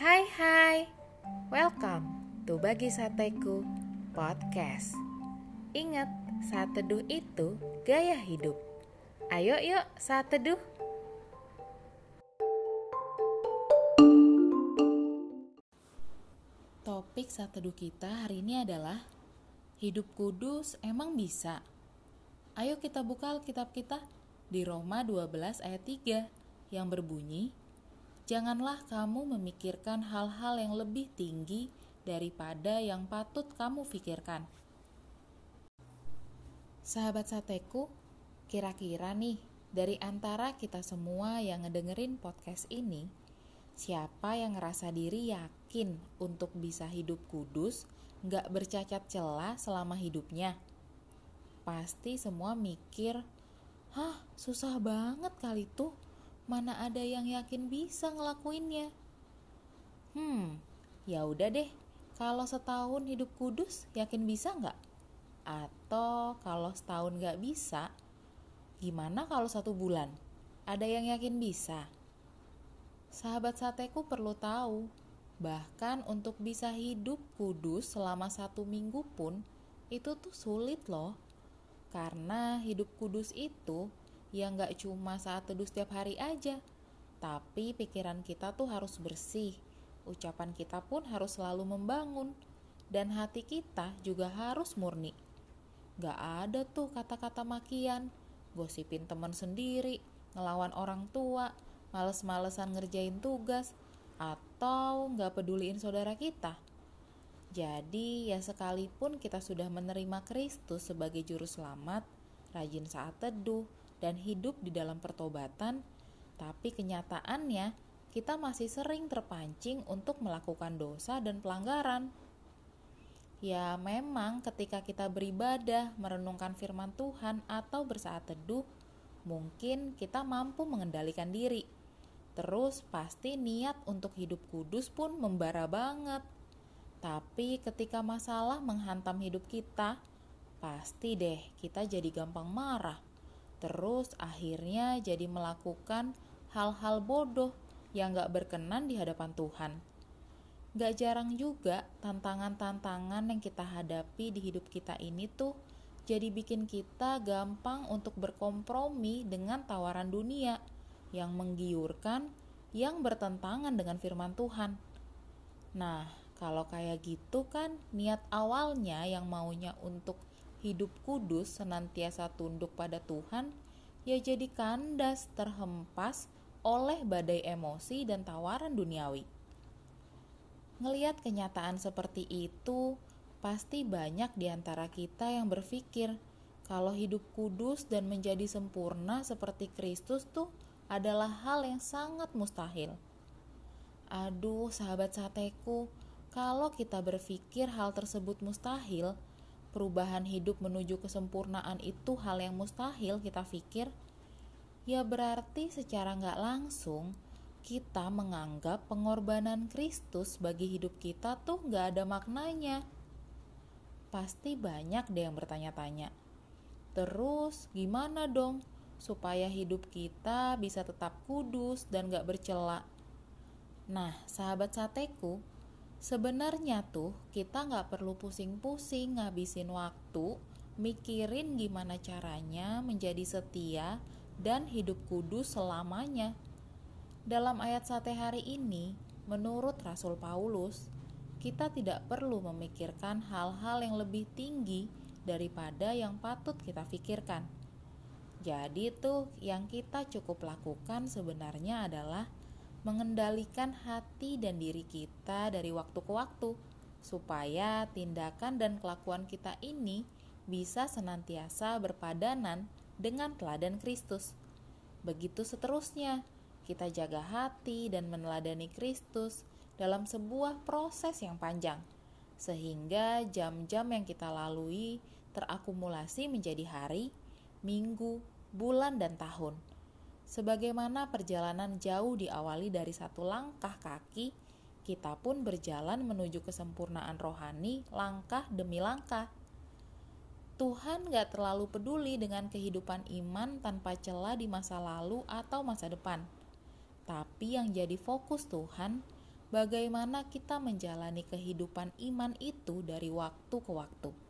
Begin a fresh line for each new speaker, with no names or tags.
Hai hai, welcome to Bagi Sateku Podcast. Ingat, saat teduh itu gaya hidup. Ayo yuk saat teduh Topik saat teduh kita hari ini adalah Hidup kudus emang bisa? Ayo kita buka Alkitab kita di Roma 12 ayat 3 yang berbunyi Janganlah kamu memikirkan hal-hal yang lebih tinggi daripada yang patut kamu pikirkan. Sahabat sateku, kira-kira nih dari antara kita semua yang ngedengerin podcast ini, siapa yang ngerasa diri yakin untuk bisa hidup kudus, nggak bercacat celah selama hidupnya? Pasti semua mikir, hah susah banget kali tuh mana ada yang yakin bisa ngelakuinnya. Hmm, ya udah deh. Kalau setahun hidup kudus, yakin bisa nggak? Atau kalau setahun nggak bisa, gimana kalau satu bulan? Ada yang yakin bisa? Sahabat sateku perlu tahu, bahkan untuk bisa hidup kudus selama satu minggu pun, itu tuh sulit loh. Karena hidup kudus itu ya nggak cuma saat teduh setiap hari aja, tapi pikiran kita tuh harus bersih, ucapan kita pun harus selalu membangun, dan hati kita juga harus murni. Gak ada tuh kata-kata makian, gosipin teman sendiri, ngelawan orang tua, males-malesan ngerjain tugas, atau gak peduliin saudara kita. Jadi ya sekalipun kita sudah menerima Kristus sebagai juru selamat, rajin saat teduh, dan hidup di dalam pertobatan, tapi kenyataannya kita masih sering terpancing untuk melakukan dosa dan pelanggaran. Ya, memang ketika kita beribadah, merenungkan firman Tuhan, atau bersaat teduh, mungkin kita mampu mengendalikan diri. Terus, pasti niat untuk hidup kudus pun membara banget. Tapi, ketika masalah menghantam hidup kita, pasti deh kita jadi gampang marah Terus akhirnya jadi melakukan hal-hal bodoh yang gak berkenan di hadapan Tuhan. Gak jarang juga tantangan-tantangan yang kita hadapi di hidup kita ini tuh jadi bikin kita gampang untuk berkompromi dengan tawaran dunia yang menggiurkan, yang bertentangan dengan firman Tuhan. Nah, kalau kayak gitu kan niat awalnya yang maunya untuk hidup kudus senantiasa tunduk pada Tuhan, ya jadi kandas terhempas oleh badai emosi dan tawaran duniawi. Ngeliat kenyataan seperti itu, pasti banyak di antara kita yang berpikir kalau hidup kudus dan menjadi sempurna seperti Kristus tuh adalah hal yang sangat mustahil. Aduh, sahabat sateku, kalau kita berpikir hal tersebut mustahil, perubahan hidup menuju kesempurnaan itu hal yang mustahil kita pikir, ya berarti secara nggak langsung kita menganggap pengorbanan Kristus bagi hidup kita tuh nggak ada maknanya. Pasti banyak deh yang bertanya-tanya. Terus gimana dong supaya hidup kita bisa tetap kudus dan gak bercela? Nah, sahabat sateku, Sebenarnya tuh kita nggak perlu pusing-pusing ngabisin waktu mikirin gimana caranya menjadi setia dan hidup kudus selamanya. Dalam ayat sate hari ini, menurut Rasul Paulus, kita tidak perlu memikirkan hal-hal yang lebih tinggi daripada yang patut kita pikirkan. Jadi tuh yang kita cukup lakukan sebenarnya adalah mengendalikan hati dan diri kita dari waktu ke waktu, supaya tindakan dan kelakuan kita ini bisa senantiasa berpadanan dengan teladan Kristus. Begitu seterusnya, kita jaga hati dan meneladani Kristus dalam sebuah proses yang panjang, sehingga jam-jam yang kita lalui terakumulasi menjadi hari, minggu, bulan, dan tahun Sebagaimana perjalanan jauh diawali dari satu langkah kaki, kita pun berjalan menuju kesempurnaan rohani langkah demi langkah. Tuhan gak terlalu peduli dengan kehidupan iman tanpa celah di masa lalu atau masa depan. Tapi yang jadi fokus Tuhan bagaimana kita menjalani kehidupan iman itu dari waktu ke waktu.